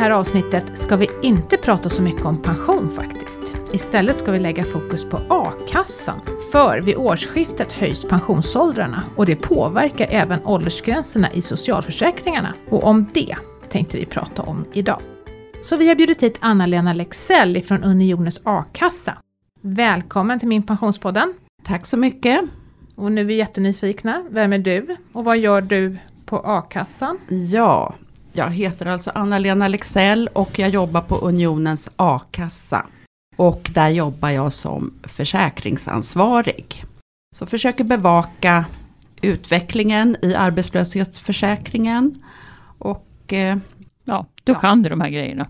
här avsnittet ska vi inte prata så mycket om pension faktiskt. Istället ska vi lägga fokus på a-kassan. För vid årsskiftet höjs pensionsåldrarna och det påverkar även åldersgränserna i socialförsäkringarna. Och om det tänkte vi prata om idag. Så vi har bjudit hit Anna-Lena Lexell från Unionens a-kassa. Välkommen till min pensionspodden. Tack så mycket. Och nu är vi jättenyfikna. Vem är du och vad gör du på a-kassan? Ja, jag heter alltså Anna-Lena Lexell och jag jobbar på Unionens a-kassa. Och där jobbar jag som försäkringsansvarig. Så försöker bevaka utvecklingen i arbetslöshetsförsäkringen. Och eh, Ja, då Ja. kan du de här grejerna.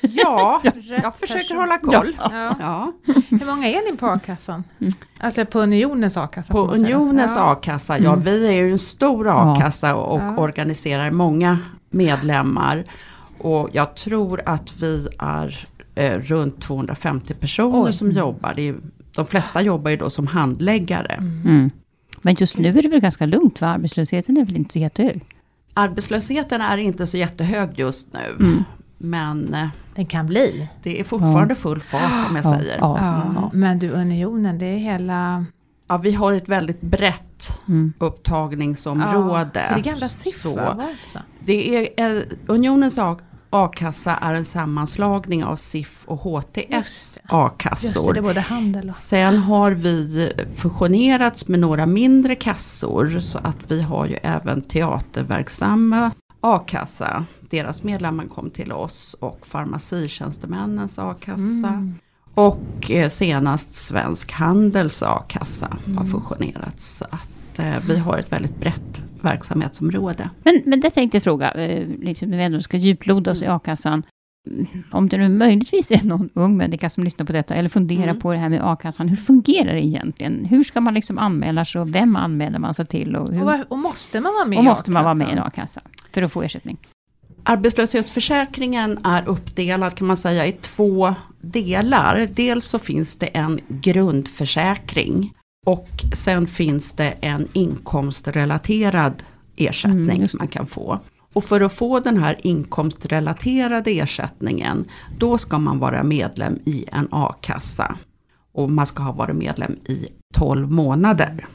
ja, jag försöker hålla koll. Ja. Ja, Hur många är ni på a-kassan? Mm. Alltså på Unionens a-kassa? på. Unionens ja. a-kassa, ja Mm. vi är ju en stor a-kassa och Ja. organiserar många medlemmar. Och jag tror att vi är eh, runt 250 personer Oj. som jobbar. Det är, de flesta jobbar ju då som handläggare. Mm. Men just nu är det väl ganska lugnt, för arbetslösheten är väl inte så jättehög? Arbetslösheten är inte så jättehög just nu. Mm. Men eh, Den kan bli. det är fortfarande full fart om jag Ja, säger. ja. Ja, Men du, Unionen, det är hela... Ja, vi har ett väldigt brett Mm. upptagningsområde. Ja, det är gamla siffror, Så det är, eh, Unionens a-kassa är en sammanslagning av SIF och det, a-kassor. det är både handel och... Sen har vi fusionerats med några mindre kassor så att vi har ju även teaterverksamma a-kassa. Deras medlemmar kom till oss och farmacitjänstemännens a-kassa. Mm. Och eh, senast Svensk Handels a-kassa har Mm. fusionerats. Så att eh, vi har ett väldigt brett verksamhetsområde. Men, men det tänkte jag fråga, eh, liksom, när vi ändå ska djuploda oss i a-kassan. Mm, Om det nu möjligtvis är någon ung människa som lyssnar på detta, eller funderar Mm. på det här med a-kassan. Hur fungerar det egentligen? Hur ska man liksom anmäla sig och vem anmäler man sig till? Och, hur, Och, var, och måste man vara med och i måste man vara med i en a-kassan? a-kassa för att få ersättning? Arbetslöshetsförsäkringen är uppdelad kan man säga i två delar. Dels så finns det en grundförsäkring och sen finns det en inkomstrelaterad ersättning Mm, man kan få. Och för att få den här inkomstrelaterade ersättningen, då ska man vara medlem i en a-kassa. Och man ska ha varit medlem i 12 månader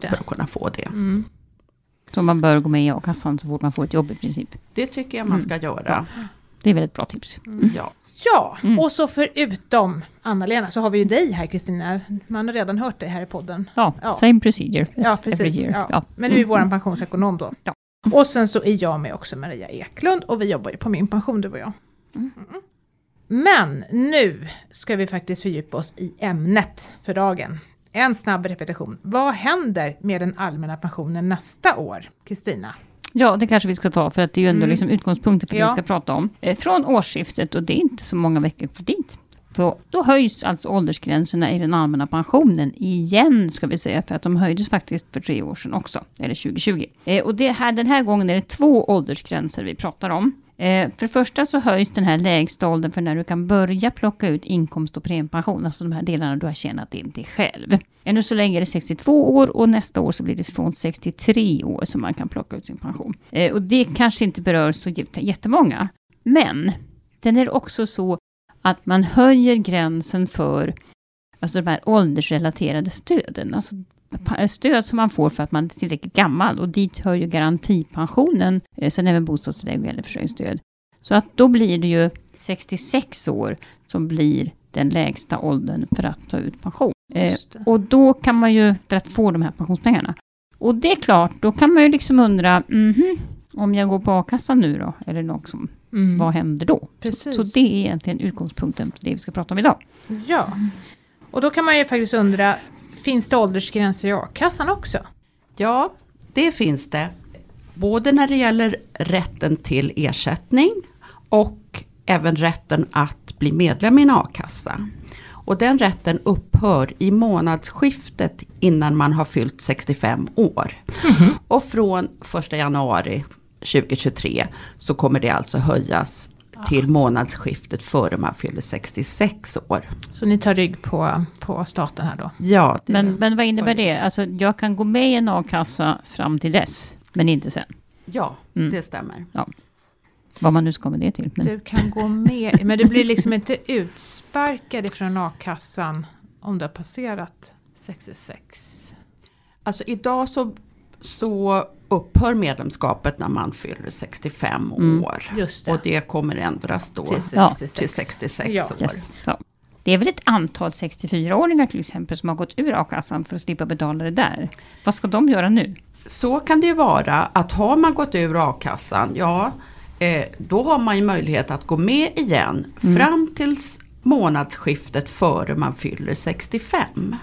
för att kunna få det. Mm. Så man bör gå med i a-kassan så fort man får ett jobb i princip. Det tycker jag man ska göra. Det är väl ett bra tips. Ja. Ja, Mm. och så förutom Anna-Lena så har vi ju dig här Kristina. Man har redan hört dig här i podden. Ja, Ja. same procedure as Ja, every precis. year. Ja. Ja. Men du är vår pensionsekonom då. Ja. Och sen så är jag med också, Maria Eklund, och vi jobbar ju på Min pension du och jag. Mm. Mm. Men nu ska vi faktiskt fördjupa oss i ämnet för dagen. En snabb repetition. Vad händer med den allmänna pensionen nästa år? Kristina? Ja, det kanske vi ska ta, för att det är ju ändå Mm. liksom utgångspunkten för det Ja. vi ska prata om. Eh, Från årsskiftet, och det är inte så många veckor kvar dit, för då höjs alltså åldersgränserna i den allmänna pensionen igen, ska vi säga, för att de höjdes faktiskt för tre år sedan också, eller 2020. Eh, och det här, den här gången är det två åldersgränser vi pratar om. Eh, för det första så höjs den här lägsta åldern för när du kan börja plocka ut inkomst och premiepension, alltså de här delarna du har tjänat in till själv. Ännu så länge är det 62 år och nästa år så blir det från 63 år som man kan plocka ut sin pension. Eh, och det kanske inte berör så jättemånga. Men sen är det också så att man höjer gränsen för alltså de här åldersrelaterade stöden. Alltså stöd som man får för att man är tillräckligt gammal. Och dit hör ju garantipensionen, eh, sen även bostadstillägg och äldreförsörjningsstöd. Så att då blir det ju 66 år som blir den lägsta åldern för att ta ut pension. Eh, och då kan man ju, för att få de här pensionspengarna. Och det är klart, då kan man ju liksom undra, mhm, om jag går på a-kassan nu då, eller något som, Mm. vad händer då? Så, så det är egentligen utgångspunkten för det vi ska prata om idag. Ja, och då kan man ju faktiskt undra, finns det åldersgränser i a-kassan också? Ja, det finns det. Både när det gäller rätten till ersättning och även rätten att bli medlem i en a-kassa. Och den rätten upphör i månadsskiftet innan man har fyllt 65 år. Och från 1 januari 2023 så kommer det alltså höjas till månadsskiftet före man fyller 66 år. Så ni tar rygg på, på staten här då? Ja, Men, men vad innebär det? Alltså, jag kan gå med i en a-kassa fram till dess, men inte sen. ja Mm. det stämmer. Vad man nu ska med det till. Men, Du kan gå med, men du blir liksom inte utsparkad ifrån a-kassan om du har passerat 66. Alltså idag så, så upphör medlemskapet när man fyller 65 Mm. år. Det. Och det kommer ändras då Till Ja. 66. till 66 Ja. år. yes, ja. Det är väl ett antal 64-åringar till exempel som har gått ur a-kassan för att slippa betala det där. Vad ska de göra nu? Så kan det ju vara att har man gått ur a-kassan, ja eh, då har man ju möjlighet att gå med igen Mm. fram tills månadsskiftet före man fyller 65.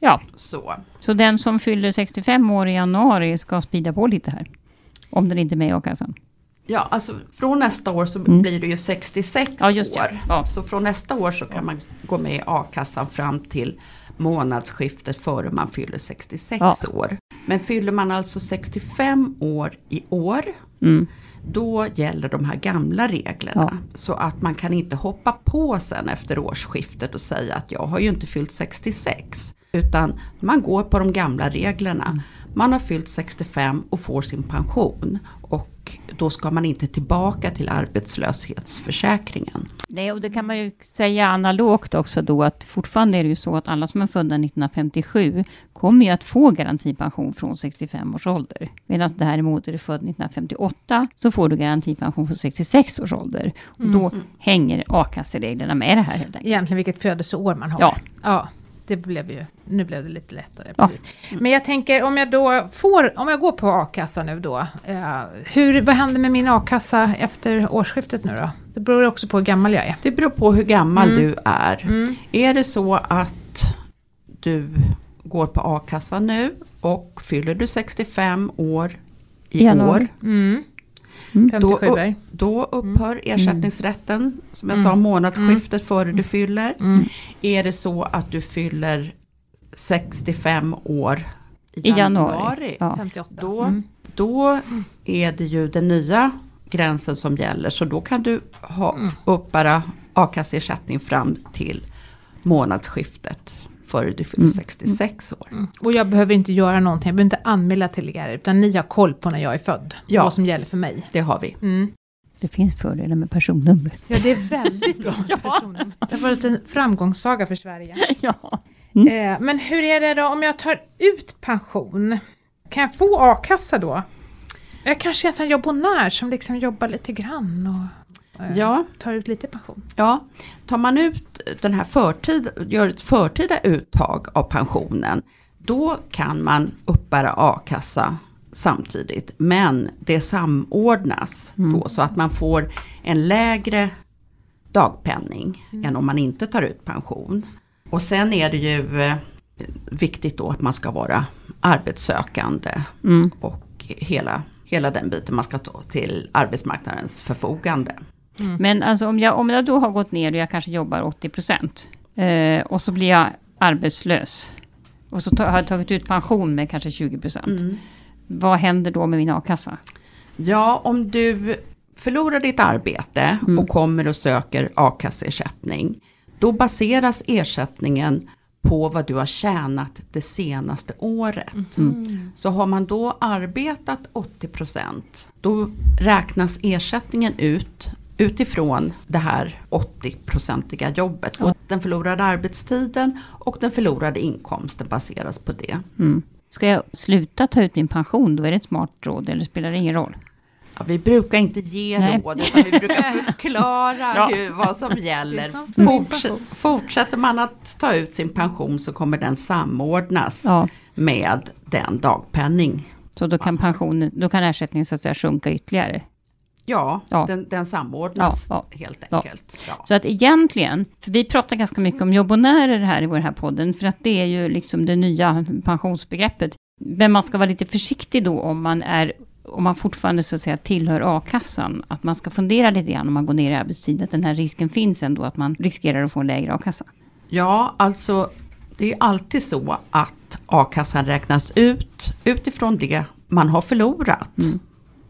Ja, Så. så den som fyller 65 år i januari ska spida på lite här. Om den inte är med i a-kassan. Ja, alltså från nästa år så Mm. blir det ju 66 Ja, just år. Ja. Så från nästa år så kan man gå med i a-kassan fram till månadsskiftet före man fyller 66 Ja. år. Men fyller man alltså 65 år i år, Mm. då gäller de här gamla reglerna. Ja. Så att man kan inte hoppa på sen efter årsskiftet och säga att jag har ju inte fyllt 66. Utan man går på de gamla reglerna. Mm. Man har fyllt 65 och får sin pension. Och då ska man inte tillbaka till arbetslöshetsförsäkringen. Nej, och det kan man ju säga analogt också då att fortfarande är det ju så att alla som är födda 1957 kommer ju att få garantipension från 65 års ålder. Medan däremot är du född 1958 så får du garantipension från 66 års ålder. Och då hänger a-kassereglerna med det här helt enkelt. Egentligen vilket födelseår man har. Ja. ja. Det blev ju, nu blev det lite lättare. Ja. Precis. Men jag tänker om jag då får, om jag går på a-kassa nu då. Eh, hur, vad händer med min a-kassa efter årsskiftet nu då? Det beror också på hur gammal jag är. Det beror på hur gammal Mm. du är. Mm. Är det så att du går på a-kassa nu och fyller du 65 år i Januari. år. Mm. Mm. 57 Då- Då upphör ersättningsrätten, som jag sa, månadsskiftet före du fyller. Mm. Är det så att du fyller 65 år I januari. Ja. 58. Då, Mm. då är det ju den nya gränsen som gäller. Så då kan du ha, Mm. uppbära a-kasseersättning fram till månadsskiftet före du fyller Mm. 66 år. Mm. Och jag behöver inte göra någonting, jag behöver inte anmäla till er, utan ni har koll på när jag är född. Ja. Vad som gäller för mig. Det har vi. Mm. Det finns fördelar med personnummer. Ja, det är väldigt bra med personen. Det har varit en framgångssaga för Sverige. ja. Eh, men hur är det då om jag tar ut pension? Kan jag få a-kassa då? Jag kanske är en sån jobbonär som liksom jobbar lite grann och Ja. tar ut lite pension. Ja, tar man ut den här förtid, gör ett förtida uttag av pensionen, då kan man uppbära a-kassa samtidigt. Men det samordnas då så att man får en lägre dagpenning än om man inte tar ut pension. Och sen är det ju eh, viktigt då att man ska vara arbetssökande Mm. och hela, hela den biten man ska ta till arbetsmarknadens förfogande. Men alltså om jag, om jag då har gått ner och jag kanske jobbar 80 procent eh, och så blir jag arbetslös och så har jag tagit ut pension med kanske 20 procent. Mm. Vad händer då med min a-kassa? Ja, om du förlorar ditt arbete Mm. och kommer och söker a-kasseersättning, då baseras ersättningen på vad du har tjänat det senaste året. Mm. Så har man då arbetat 80%, då räknas ersättningen ut utifrån det här 80-procentiga jobbet. Och den förlorade arbetstiden och den förlorade inkomsten baseras på det. Mm. Ska jag sluta ta ut min pension, då är det ett smart råd, eller spelar det ingen roll? Ja, vi brukar inte ge Nej. råd, utan vi brukar förklara Ja. hur, vad som gäller. Som Forts- fortsätter man att ta ut sin pension så kommer den samordnas Ja, med den dagpenning. så då kan pensionen, då kan ersättningen så att säga sjunka ytterligare. Ja, Ja. Den, den samordnas Ja, helt Ja. enkelt. Ja. Så att egentligen, för vi pratar ganska mycket om jobbonärer här i vår här podden, för att det är ju liksom det nya pensionsbegreppet. Men man ska vara lite försiktig då om man är om man fortfarande så att säga tillhör a-kassan, att man ska fundera lite grann om man går ner i arbetstid, att den här risken finns ändå att man riskerar att få en lägre a-kassa. ja, alltså det är alltid så att a-kassan räknas ut utifrån det man har förlorat. Mm.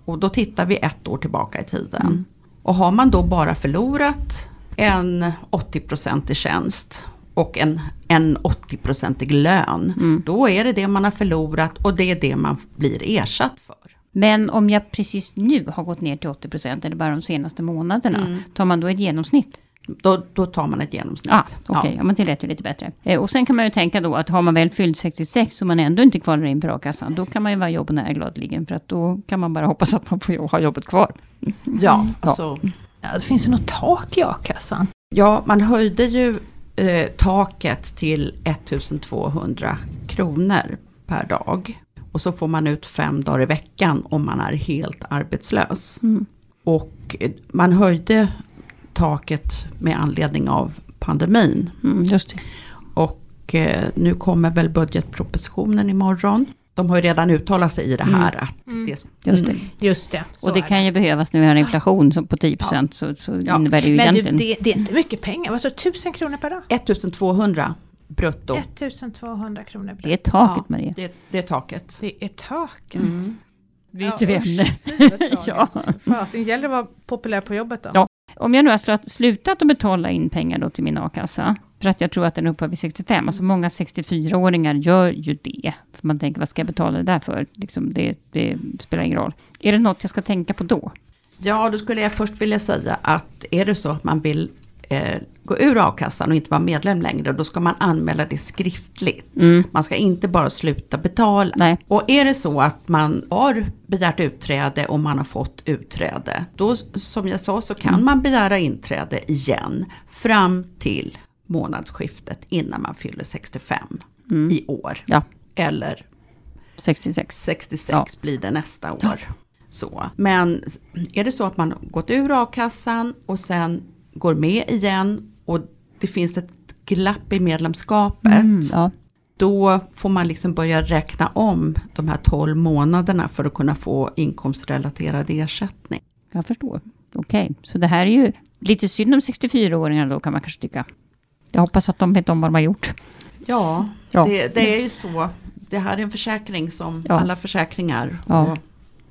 Och då tittar vi ett år tillbaka i tiden. Och har man då bara förlorat en 80-procentig tjänst och en, en 80-procentig lön, Mm. då är det det man har förlorat och det är det man blir ersatt för. Men om jag precis nu har gått ner till 80 procent, eller bara de senaste månaderna, Mm. tar man då ett genomsnitt? Då, då tar man ett genomsnitt. Ah, Okej, ja. men det lät ju lite bättre. Eh, och sen kan man ju tänka då att har man väl fyllt 66 och man ändå inte kvalar in för a-kassan, då kan man ju vara jobbnära gladeligen, för att då kan man bara hoppas att man får ha jobbet kvar. Ja, Ja. alltså, Ja, det finns ju något tak i a-kassan. ja, man höjde ju eh, taket till 1200 kronor per dag. Och så får man ut fem dagar i veckan om man är helt arbetslös. Mm. Och eh, man höjde taket med anledning av pandemin. Mm, just det. Och eh, nu kommer väl budgetpropositionen imorgon. De har ju redan uttalat sig i det här att Mm. det Just det. Just det. och det kan ju behövas nu när vi har en inflation som på 10 procent, så, så Ja. innebär det ju Men du, egentligen... det, det är inte mycket pengar. Vad sa du? 1000 kronor per dag? 1200 brutto. 1200 kronor per Det är taket, Ja. Maria. Det, det är taket. Det är taket. Mm. Ämne. ja. Ja. Fasen, gäller det att vara populär på jobbet då? Ja. Om jag nu har slutat att betala in pengar då till min a-kassa, för att jag tror att den upphör vid 65, alltså många 64-åringar gör ju det. För man tänker, vad ska jag betala det där för? Liksom, det, det spelar ingen roll. Är det något jag ska tänka på då? Ja, då skulle jag först vilja säga att är det så att man vill eh, gå ur a-kassan och inte vara medlem längre, då ska man anmäla det skriftligt. Mm. Man ska inte bara sluta betala. Nej. Och är det så att man har begärt utträde och man har fått utträde, då som jag sa så kan Mm. man begära inträde igen fram till månadsskiftet innan man fyller 65 Mm. i år. Ja, Eller 66. 66 Ja. blir det nästa år. Så. Men är det så att man gått ur a-kassan och sen går med igen och det finns ett glapp i medlemskapet. Mm, ja. Då får man liksom börja räkna om de här 12 månaderna för att kunna få inkomstrelaterad ersättning. Jag förstår. Okej, så det här är ju lite synd om 64-åringar då kan man kanske tycka. Jag hoppas att de vet om vad de har gjort. Ja, Ja. Det, det är ju så. Det här är en försäkring som Ja. alla försäkringar. Ja. Och,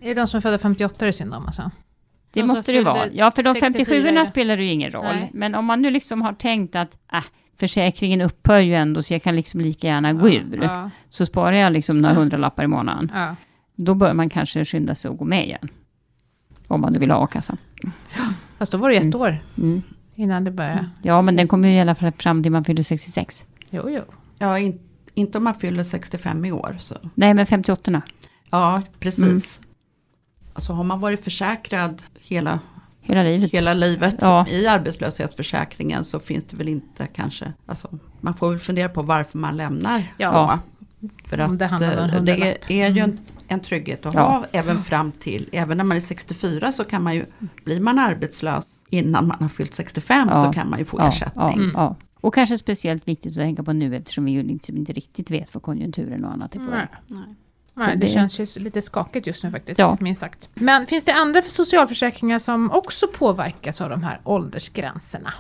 Är det de som är födda 58 det är synd om alltså? Det De som måste det vara. Ja, för de 64 57 är- spelar det ju ingen roll. Nej. Men om man nu liksom har tänkt att äh, försäkringen upphör ju ändå, så jag kan liksom lika gärna gå ur. Ja, Så sparar jag liksom några hundralappar i månaden. ja. Då bör man kanske skynda sig att gå med igen. Om man nu vill ha a-kassa. Fast då var det ett Mm. år Mm. innan det började. Ja, men den kommer ju i alla fall fram till man fyller 66. Jo, jo. ja, in, inte om man fyller 65 i år. Så. Nej, men 58 Ja, precis. Mm. Alltså har man varit försäkrad hela, hela livet. hela livet Ja. i arbetslöshetsförsäkringen så finns det väl inte kanske, alltså man får väl fundera på varför man lämnar. Ja. då. För att det eh, det hundralapp. är ju en, en trygghet att Ja. ha även fram till, även när man är 64 så kan man ju, blir man arbetslös innan man har fyllt 65 Ja. så kan man ju få ja, ersättning. ja, Mm. ja. Och kanske speciellt viktigt att tänka på nu eftersom vi ju liksom inte riktigt vet vad konjunkturen och annat är på väg. Nej. Det, det- känns ju lite skakigt just nu faktiskt, Ja. minst sagt. Men finns det andra för socialförsäkringar som också påverkas av de här åldersgränserna?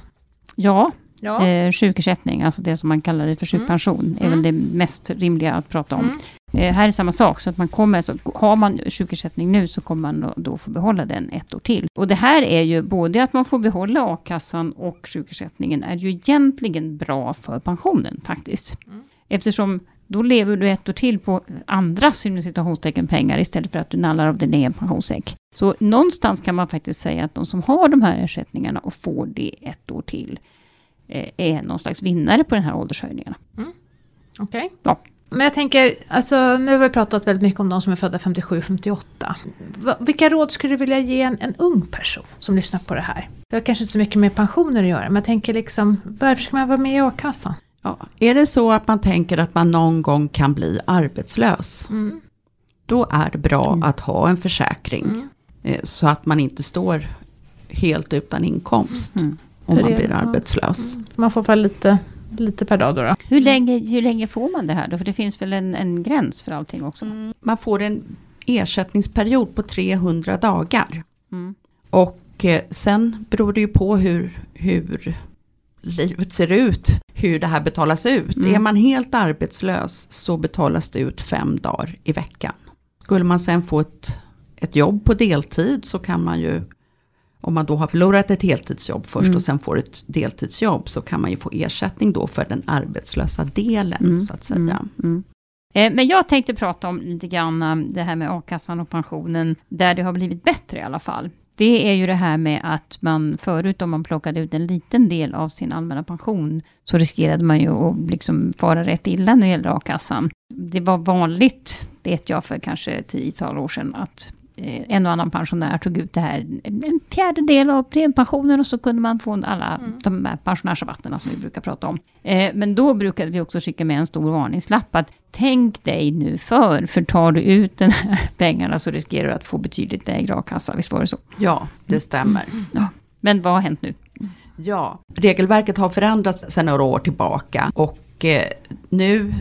Ja, Ja. Eh, sjukersättning, alltså det som man kallar det för sjukpension, är väl det mest rimliga att prata om. Mm. Eh, här är samma sak, så att man kommer, så har man sjukersättning nu så kommer man då, då få behålla den ett år till. Och det här är ju både att man får behålla a-kassan och sjukersättningen är ju egentligen bra för pensionen faktiskt. Mm. Eftersom då lever du ett år till på andras citationstecken pengar istället för att du nallar av din egen pensionssäck. Så någonstans kan man faktiskt säga att de som har de här ersättningarna och får det ett år till eh, är någon slags vinnare på den här åldershöjningarna. Okej. Ja. Men jag tänker, alltså nu har vi pratat väldigt mycket om de som är födda 57-58. Vilka råd skulle du vilja ge en, en ung person som lyssnar på det här? Det har kanske inte så mycket med pensioner att göra, men jag tänker liksom, varför ska man vara med i a-kassan? Ja. Är det så att man tänker att man någon gång kan bli arbetslös, Mm. då är det bra Mm. att ha en försäkring. Mm. eh, Så att man inte står helt utan inkomst Mm. om man blir arbetslös. Man får väl lite, lite per dag då. då. Hur, länge, hur länge får man det här då? För det finns väl en, en gräns för allting också? Mm. Man får en ersättningsperiod på 300 dagar. Mm. Och eh, sen beror det ju på hur, hur livet ser ut, hur det här betalas ut. Mm. Är man helt arbetslös så betalas det ut fem dagar i veckan. Skulle man sen få ett, ett jobb på deltid så kan man ju, om man då har förlorat ett heltidsjobb först Mm. och sen får ett deltidsjobb så kan man ju få ersättning då för den arbetslösa delen Mm. så att säga. Mm. Mm. Eh, men jag tänkte prata om lite grann eh, det här med a-kassan och pensionen, där det har blivit bättre i alla fall. Det är ju det här med att man förut om man plockade ut en liten del av sin allmänna pension, så riskerade man ju att liksom fara rätt illa när det gäller a-kassan. Det var vanligt, vet jag, för kanske tiotal år sedan, att en och annan pensionär tog ut det här, en fjärdedel av premiepensionen och så kunde man få alla mm. de här pensionärsrabatterna som vi brukar prata om. Eh, men då brukade vi också skicka med en stor varningslapp att tänk dig nu för, för tar du ut den här pengarna så riskerar du att få betydligt lägre a-kassa, visst var det så? Ja, det stämmer. Mm. Ja. Men vad har hänt nu? Ja, regelverket har förändrats sedan några år tillbaka och eh, nu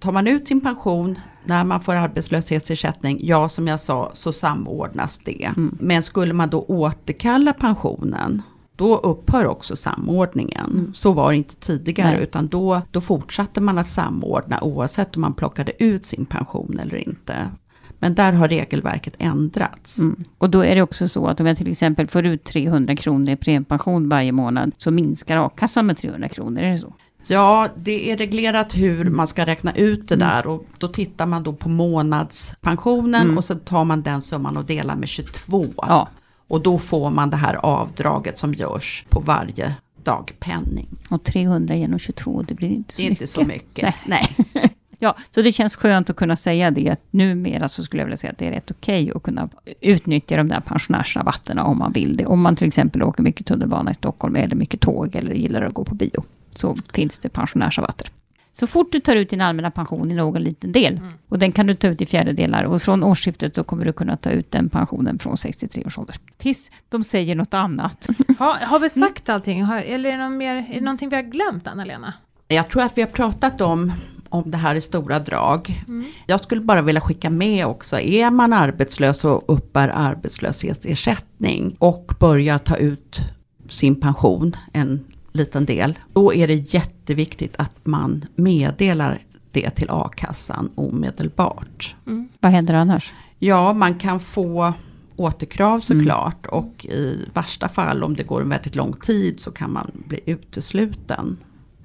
tar man ut sin pension när man får arbetslöshetsersättning, ja som jag sa så samordnas det. Mm. Men skulle man då återkalla pensionen, då upphör också samordningen. Mm. Så var det inte tidigare, Nej. utan då, då fortsatte man att samordna oavsett om man plockade ut sin pension eller inte. Men där har regelverket ändrats. Mm. Och då är det också så att om jag till exempel får ut 300 kronor i premiepension varje månad, så minskar a-kassan med 300 kronor, är det så? Ja, det är reglerat hur man ska räkna ut det mm. där och då tittar man då på månadspensionen mm. och så tar man den summan och delar med 22. Ja. Och då får man det här avdraget som görs på varje dagpenning. Och 300 genom 22, det blir inte så mycket. Det är inte mycket. så mycket, nej. nej. Ja, så det känns skönt att kunna säga det. Att numera så skulle jag vilja säga att det är rätt okej okay att kunna utnyttja de där pensionärsrabatterna om man vill det. Om man till exempel åker mycket tunnelbana i Stockholm eller mycket tåg eller gillar att gå på bio så finns det pensionärsrabatter. Så fort du tar ut din allmänna pension i någon liten del, mm. och den kan du ta ut i fjärdedelar, och från årsskiftet så kommer du kunna ta ut den pensionen från 63 års ålder. Tills de säger något annat. Ha, har vi sagt allting? Har, eller är det, mer, är det någonting vi har glömt, Anna-Lena? Jag tror att vi har pratat om om det här i stora drag. Mm. Jag skulle bara vilja skicka med också, är man arbetslös och uppbär arbetslöshetsersättning och börjar ta ut sin pension, en liten del, då är det jätteviktigt att man meddelar det till a-kassan omedelbart. Mm. Vad händer annars? Ja, man kan få återkrav såklart mm. och i värsta fall om det går en väldigt lång tid så kan man bli utesluten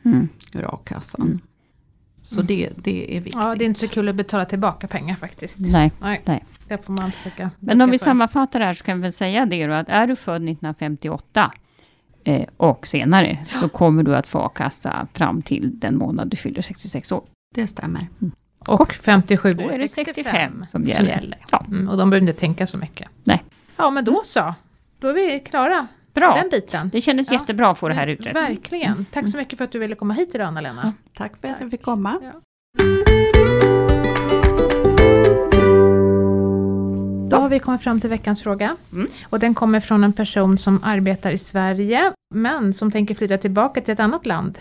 mm. ur a-kassan. Mm. Så mm. det, det är viktigt. Ja, det är inte så kul att betala tillbaka pengar faktiskt. Nej. nej. nej. Det får man försöka. Men om vi för. sammanfattar det här så kan vi väl säga det då att är du född 1958 eh, och senare ja. så kommer du att få a-kassa fram till den månad du fyller 66 år. Det stämmer. Mm. Och 57 då är det 65 som gäller. Som gäller. Ja. Mm, och de behöver inte tänka så mycket. Nej. Ja men då så. Då är vi klara. Bra. Den biten. Det kändes ja. jättebra att få det här utrett. Verkligen. Tack så mycket för att du ville komma hit idag Anna-Lena. Ja. Tack för att jag fick komma. Då har vi kommit fram till veckans fråga. Mm. Och den kommer från en person som arbetar i Sverige, men som tänker flytta tillbaka till ett annat land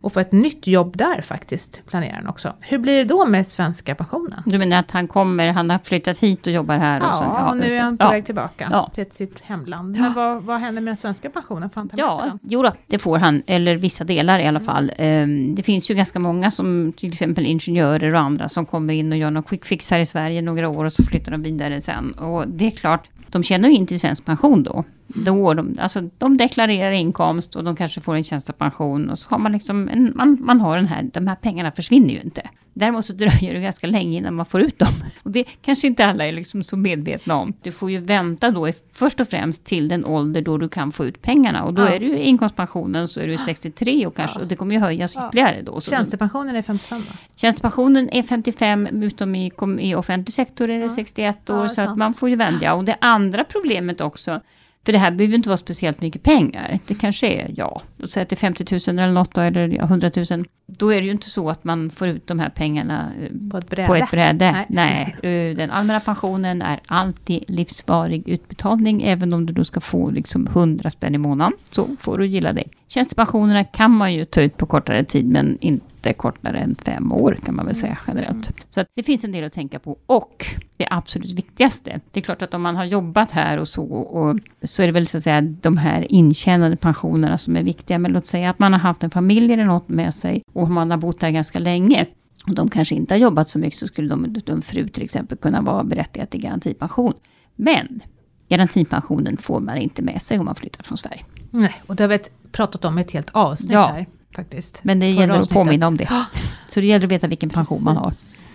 och få ett nytt jobb där faktiskt, planerar han också. Hur blir det då med svenska pensionen? Du menar att han kommer, han har flyttat hit och jobbar här? Ja, och, sen, ja, och nu är han på ja. väg tillbaka ja. till sitt hemland. Men vad, vad händer med den svenska pensionen? Får han ta med ja, sig jo då, det får han, eller vissa delar i alla mm. fall. Um, det finns ju ganska många som, till exempel ingenjörer och andra, som kommer in och gör någon quick fix här i Sverige några år och så flyttar de vidare sen. Och det är klart, de tjänar ju in till svensk pension då. Då de, alltså, de deklarerar inkomst och de kanske får en tjänstepension. Och så har man liksom, en, man, man har den här, de här pengarna försvinner ju inte. Däremot så dröjer det ganska länge innan man får ut dem. Och det kanske inte alla är liksom så medvetna om. Du får ju vänta då först och främst till den ålder då du kan få ut pengarna. Och då ja. är du inkomstpensionen så är du 63 och kanske, ja. och det kommer ju höjas ja. ytterligare då. Så Tjänstepensionen är 55 då? Tjänstepensionen är 55, utom i, i offentlig sektor är det 61 år. så att man får ju vänja. Och det andra problemet också, för det här behöver inte vara speciellt mycket pengar. Det kanske är, ja, låt säga att det är 50 000 eller något då, eller 100 000. Då är det ju inte så att man får ut de här pengarna eh, på ett bräde. På ett bräde. Nej. Nej. Den allmänna pensionen är alltid livsvarig utbetalning, även om du då ska få liksom 100 spänn i månaden. Så får du gilla det. Tjänstepensionerna kan man ju ta ut på kortare tid, men inte inte kortare än fem år kan man väl säga mm. generellt. Så det finns en del att tänka på. Och det absolut viktigaste, det är klart att om man har jobbat här och så, och, så är det väl så att säga de här intjänade pensionerna som är viktiga. Men låt säga att man har haft en familj eller något med sig och man har bott här ganska länge. Och de kanske inte har jobbat så mycket så skulle de, en fru till exempel kunna vara berättigad till garantipension. Men garantipensionen får man inte med sig om man flyttar från Sverige. Nej, och det har vi pratat om i ett helt avsnitt ja. här faktiskt. Men det gäller att påminna om det. Så det gäller att veta vilken pension man har.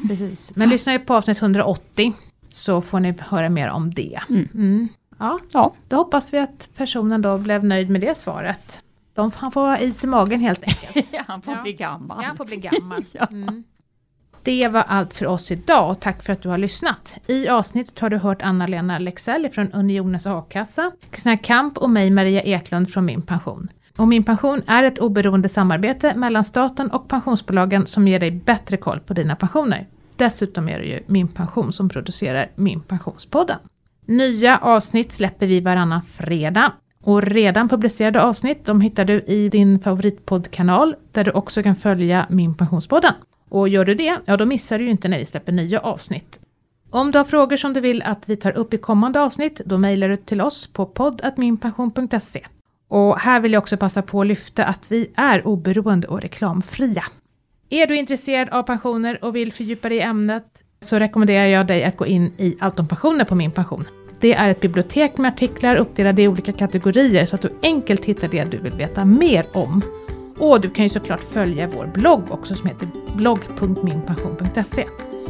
Precis. Men lyssna ju på avsnitt 180 så får ni höra mer om det. Mm. Mm. Ja, Ja, då hoppas vi att personen då blev nöjd med det svaret. De, han får ha is i magen helt enkelt. han får Ja. bli gammal. Ja, han får bli gammal. Ja. Mm. Det var allt för oss idag och tack för att du har lyssnat. I avsnittet har du hört Anna-Lena Lexell från Unionens a-kassa, Kristina Kamp och mig Maria Eklund från Min Pension. Och Min Pension är ett oberoende samarbete mellan staten och pensionsbolagen som ger dig bättre koll på dina pensioner. Dessutom är det ju Min Pension som producerar Min Pensionspodden. Nya avsnitt släpper vi varannan fredag. Och redan publicerade avsnitt de hittar du i din favoritpoddkanal där du också kan följa Min Pensionspodden. Och gör du det, ja då missar du ju inte när vi släpper nya avsnitt. Om du har frågor som du vill att vi tar upp i kommande avsnitt, då mejlar du till oss på podd.minpension.se. Och här vill jag också passa på att lyfta att vi är oberoende och reklamfria. Är du intresserad av pensioner och vill fördjupa dig i ämnet så rekommenderar jag dig att gå in i Allt om pensioner på Min Pension. Det är ett bibliotek med artiklar uppdelade i olika kategorier så att du enkelt hittar det du vill veta mer om. Och du kan ju såklart följa vår blogg också som heter blogg.minpension.se.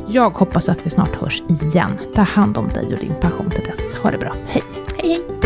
Jag hoppas att vi snart hörs igen. Ta hand om dig och din pension till dess. Ha det bra. Hej! Hej hej!